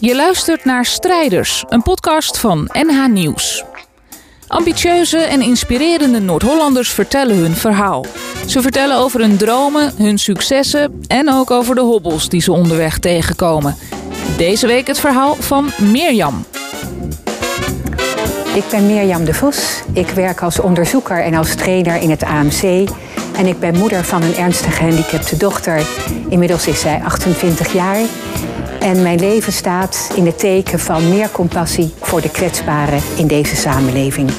Je luistert naar Strijders, een podcast van NH Nieuws. Ambitieuze en inspirerende Noord-Hollanders vertellen hun verhaal. Ze vertellen over hun dromen, hun successen en ook over de hobbels die ze onderweg tegenkomen. Deze week het verhaal van Mirjam. Ik ben Mirjam de Vos. Ik werk als onderzoeker en als trainer in het AMC. En ik ben moeder van een ernstig gehandicapte dochter. Inmiddels is zij 28 jaar. En mijn leven staat in het teken van meer compassie voor de kwetsbaren in deze samenleving.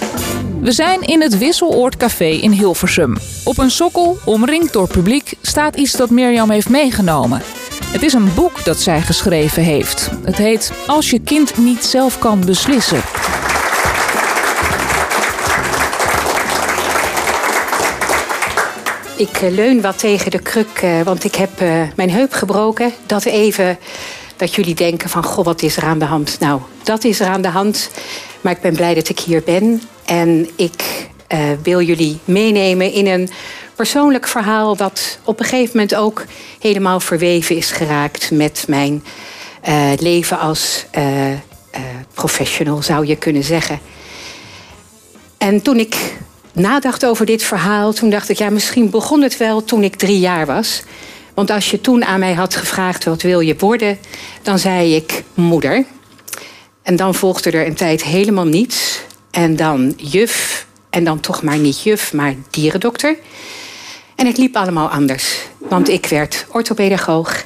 We zijn in het Wisseloord Café in Hilversum. Op een sokkel, omringd door publiek, staat iets dat Mirjam heeft meegenomen. Het is een boek dat zij geschreven heeft. Het heet Als je kind niet zelf kan beslissen. Ik eh, leun wat tegen de kruk, eh, want ik heb eh, mijn heup gebroken. Dat even dat jullie denken van, goh, wat is er aan de hand? Nou, dat is er aan de hand. Maar ik ben blij dat ik hier ben. En ik wil jullie meenemen in een persoonlijk verhaal... dat op een gegeven moment ook helemaal verweven is geraakt... met mijn leven als professional, zou je kunnen zeggen. En toen ik nadacht over dit verhaal, toen dacht ik, ja, misschien begon het wel toen ik drie jaar was. Want als je toen aan mij had gevraagd, wat wil je worden? Dan zei ik moeder. En dan volgde er een tijd helemaal niets. En dan juf. En dan toch maar niet juf, maar dierendokter. En het liep allemaal anders. Want ik werd orthopedagoog.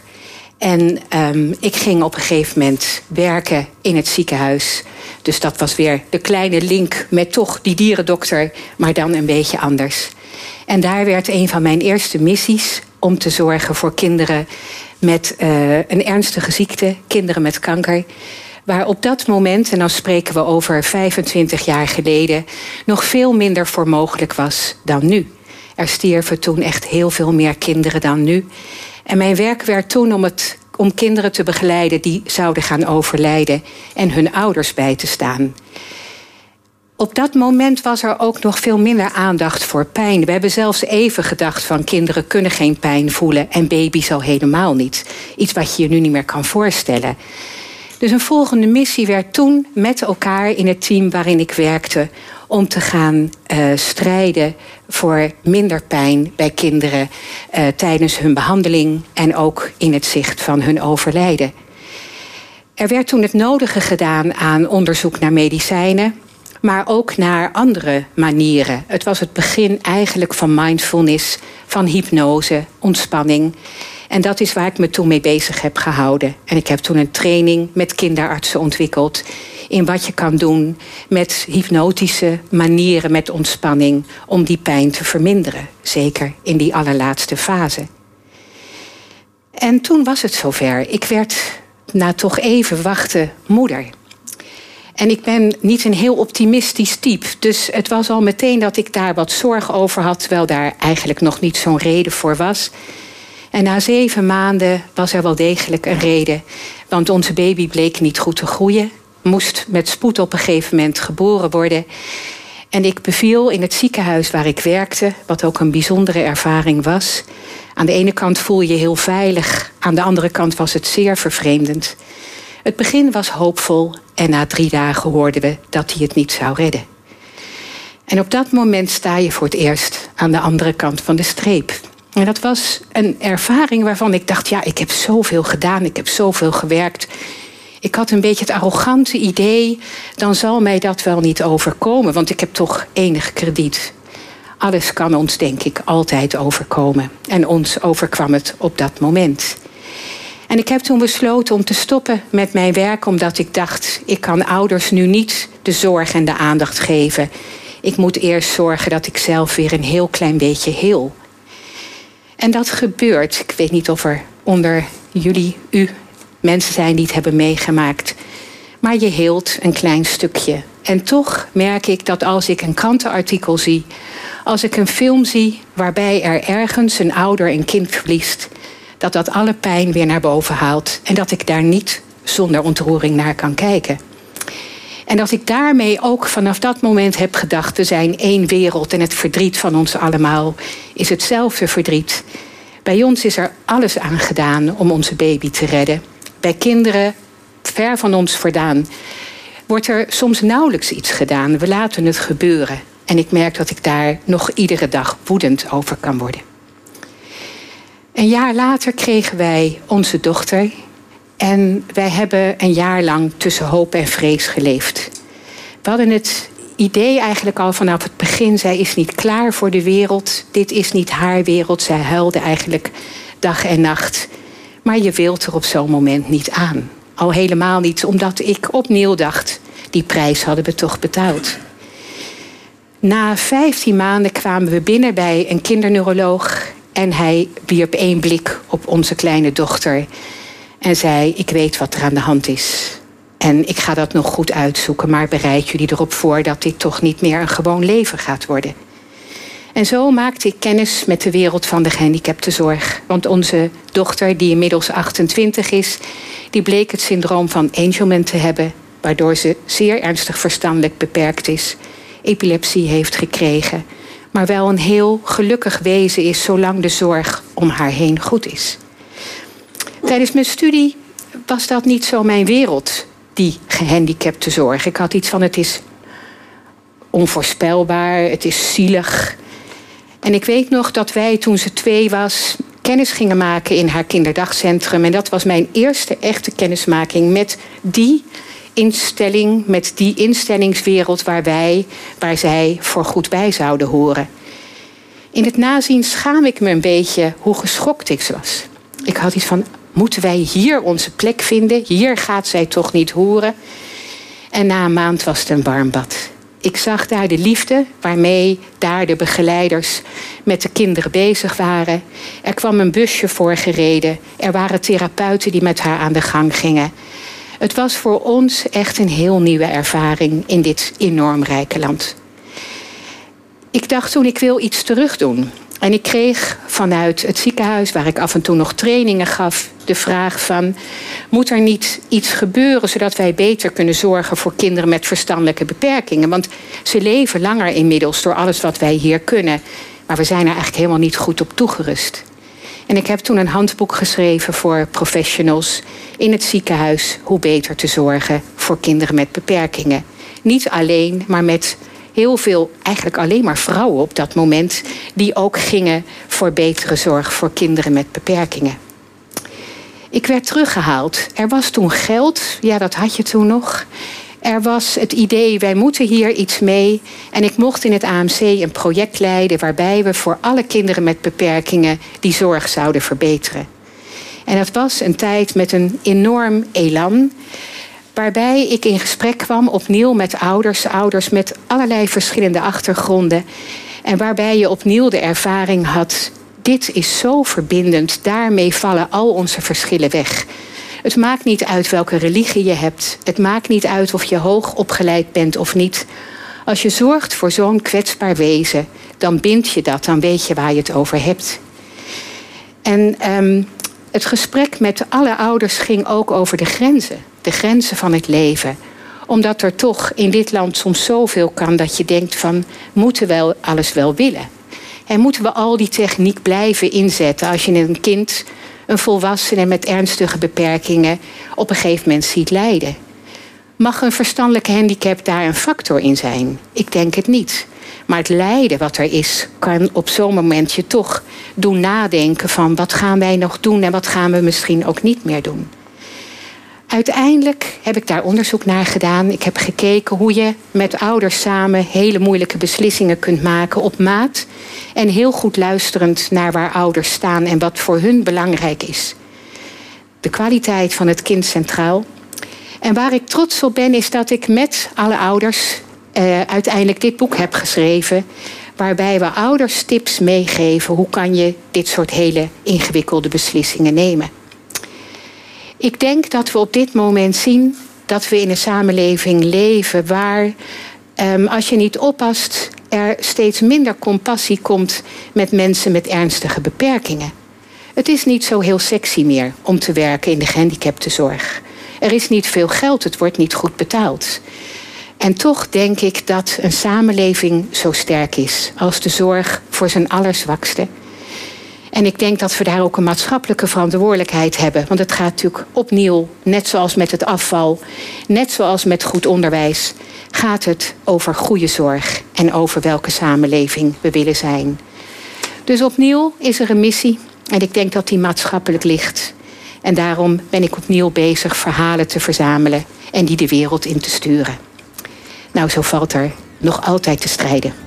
En um, ik ging op een gegeven moment werken in het ziekenhuis. Dus dat was weer de kleine link met toch die dierendokter, maar dan een beetje anders. En daar werd een van mijn eerste missies om te zorgen voor kinderen met uh, een ernstige ziekte, kinderen met kanker. Waar op dat moment, en dan spreken we over 25 jaar geleden, nog veel minder voor mogelijk was dan nu. Er stierven toen echt heel veel meer kinderen dan nu. En mijn werk werd toen om, het, om kinderen te begeleiden die zouden gaan overlijden en hun ouders bij te staan. Op dat moment was er ook nog veel minder aandacht voor pijn. We hebben zelfs even gedacht van kinderen kunnen geen pijn voelen en baby's al helemaal niet. Iets wat je je nu niet meer kan voorstellen. Dus een volgende missie werd toen met elkaar in het team waarin ik werkte om te gaan uh, strijden voor minder pijn bij kinderen uh, tijdens hun behandeling en ook in het zicht van hun overlijden. Er werd toen het nodige gedaan aan onderzoek naar medicijnen, maar ook naar andere manieren. Het was het begin eigenlijk van mindfulness, van hypnose, ontspanning. En dat is waar ik me toen mee bezig heb gehouden. En ik heb toen een training met kinderartsen ontwikkeld in wat je kan doen met hypnotische manieren met ontspanning om die pijn te verminderen. Zeker in die allerlaatste fase. En toen was het zover. Ik werd na toch even wachten moeder. En ik ben niet een heel optimistisch type. Dus het was al meteen dat ik daar wat zorg over had, terwijl daar eigenlijk nog niet zo'n reden voor was. En na zeven maanden was er wel degelijk een reden. Want onze baby bleek niet goed te groeien moest met spoed op een gegeven moment geboren worden. En ik beviel in het ziekenhuis waar ik werkte, wat ook een bijzondere ervaring was. Aan de ene kant voel je je heel veilig, aan de andere kant was het zeer vervreemdend. Het begin was hoopvol en na drie dagen hoorden we dat hij het niet zou redden. En op dat moment sta je voor het eerst aan de andere kant van de streep. En dat was een ervaring waarvan ik dacht: ja, ik heb zoveel gedaan, ik heb zoveel gewerkt. Ik had een beetje het arrogante idee, dan zal mij dat wel niet overkomen, want ik heb toch enig krediet. Alles kan ons, denk ik, altijd overkomen. En ons overkwam het op dat moment. En ik heb toen besloten om te stoppen met mijn werk, omdat ik dacht: ik kan ouders nu niet de zorg en de aandacht geven. Ik moet eerst zorgen dat ik zelf weer een heel klein beetje heel. En dat gebeurt. Ik weet niet of er onder jullie, u mensen zijn die het hebben meegemaakt. Maar je hield een klein stukje. En toch merk ik dat als ik een krantenartikel zie, als ik een film zie waarbij er ergens een ouder een kind verliest, dat dat alle pijn weer naar boven haalt en dat ik daar niet zonder ontroering naar kan kijken. En dat ik daarmee ook vanaf dat moment heb gedacht: we zijn één wereld en het verdriet van ons allemaal is hetzelfde verdriet. Bij ons is er alles aan gedaan om onze baby te redden bij kinderen ver van ons vandaan, wordt er soms nauwelijks iets gedaan. We laten het gebeuren. En ik merk dat ik daar nog iedere dag woedend over kan worden. Een jaar later kregen wij onze dochter. En wij hebben een jaar lang tussen hoop en vrees geleefd. We hadden het idee eigenlijk al vanaf het begin: zij is niet klaar voor de wereld. Dit is niet haar wereld. Zij huilde eigenlijk dag en nacht. Maar je wilt er op zo'n moment niet aan. Al helemaal niet omdat ik opnieuw dacht: die prijs hadden we toch betaald. Na 15 maanden kwamen we binnen bij een kinderneuroloog. En hij wierp één blik op onze kleine dochter. En zei: Ik weet wat er aan de hand is. En ik ga dat nog goed uitzoeken, maar bereid jullie erop voor dat dit toch niet meer een gewoon leven gaat worden. En zo maakte ik kennis met de wereld van de gehandicaptenzorg. Want onze dochter, die inmiddels 28 is, die bleek het syndroom van Angelman te hebben, waardoor ze zeer ernstig verstandelijk beperkt is, epilepsie heeft gekregen, maar wel een heel gelukkig wezen is zolang de zorg om haar heen goed is. Tijdens mijn studie was dat niet zo mijn wereld, die gehandicapte zorg. Ik had iets van het is onvoorspelbaar, het is zielig. En ik weet nog dat wij toen ze twee was kennis gingen maken in haar kinderdagcentrum. En dat was mijn eerste echte kennismaking met die instelling, met die instellingswereld waar wij, waar zij voor goed bij zouden horen. In het nazien schaam ik me een beetje hoe geschokt ik was. Ik had iets van, moeten wij hier onze plek vinden? Hier gaat zij toch niet horen? En na een maand was het een warm bad. Ik zag daar de liefde waarmee daar de begeleiders met de kinderen bezig waren. Er kwam een busje voor gereden. Er waren therapeuten die met haar aan de gang gingen. Het was voor ons echt een heel nieuwe ervaring in dit enorm rijke land. Ik dacht toen, ik wil iets terugdoen. En ik kreeg vanuit het ziekenhuis, waar ik af en toe nog trainingen gaf, de vraag van, moet er niet iets gebeuren zodat wij beter kunnen zorgen voor kinderen met verstandelijke beperkingen? Want ze leven langer inmiddels door alles wat wij hier kunnen. Maar we zijn er eigenlijk helemaal niet goed op toegerust. En ik heb toen een handboek geschreven voor professionals in het ziekenhuis hoe beter te zorgen voor kinderen met beperkingen. Niet alleen, maar met heel veel, eigenlijk alleen maar vrouwen op dat moment, die ook gingen voor betere zorg voor kinderen met beperkingen. Ik werd teruggehaald. Er was toen geld, ja, dat had je toen nog. Er was het idee, wij moeten hier iets mee. En ik mocht in het AMC een project leiden waarbij we voor alle kinderen met beperkingen die zorg zouden verbeteren. En dat was een tijd met een enorm elan. Waarbij ik in gesprek kwam opnieuw met ouders, ouders met allerlei verschillende achtergronden. En waarbij je opnieuw de ervaring had: dit is zo verbindend, daarmee vallen al onze verschillen weg. Het maakt niet uit welke religie je hebt. Het maakt niet uit of je hoog opgeleid bent of niet. Als je zorgt voor zo'n kwetsbaar wezen, dan bind je dat, dan weet je waar je het over hebt. En um, het gesprek met alle ouders ging ook over de grenzen. De grenzen van het leven. Omdat er toch in dit land soms zoveel kan dat je denkt van... moeten we alles wel willen? En moeten we al die techniek blijven inzetten als je een kind een volwassene met ernstige beperkingen op een gegeven moment ziet lijden. Mag een verstandelijke handicap daar een factor in zijn? Ik denk het niet. Maar het lijden wat er is, kan op zo'n moment je toch doen nadenken van wat gaan wij nog doen en wat gaan we misschien ook niet meer doen. Uiteindelijk heb ik daar onderzoek naar gedaan. Ik heb gekeken hoe je met ouders samen hele moeilijke beslissingen kunt maken op maat. En heel goed luisterend naar waar ouders staan en wat voor hun belangrijk is. De kwaliteit van het kind centraal. En waar ik trots op ben, is dat ik met alle ouders uh, uiteindelijk dit boek heb geschreven. Waarbij we ouders tips meegeven hoe kan je dit soort hele ingewikkelde beslissingen nemen. Ik denk dat we op dit moment zien dat we in een samenleving leven waar, um, als je niet oppast, er steeds minder compassie komt met mensen met ernstige beperkingen. Het is niet zo heel sexy meer om te werken in de gehandicaptenzorg. Er is niet veel geld, het wordt niet goed betaald. En toch denk ik dat een samenleving zo sterk is als de zorg voor zijn allerzwakste En ik denk dat we daar ook een maatschappelijke verantwoordelijkheid hebben. Want het gaat natuurlijk opnieuw, net zoals met het afval, net zoals met goed onderwijs, gaat het over goede zorg en over welke samenleving we willen zijn. Dus opnieuw is er een missie en ik denk dat die maatschappelijk ligt. En daarom ben ik opnieuw bezig verhalen te verzamelen en die de wereld in te sturen. Nou, zo valt er nog altijd te strijden.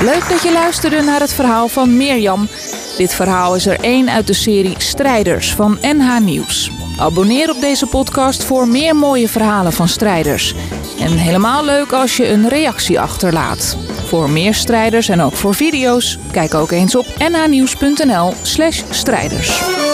Leuk dat je luisterde naar het verhaal van Mirjam. Dit verhaal is er één uit de serie Strijders van NH Nieuws. Abonneer op deze podcast voor meer mooie verhalen van strijders. En helemaal leuk als je een reactie achterlaat. Voor meer strijders en ook voor video's, kijk ook eens op nhnieuws.nl/strijders.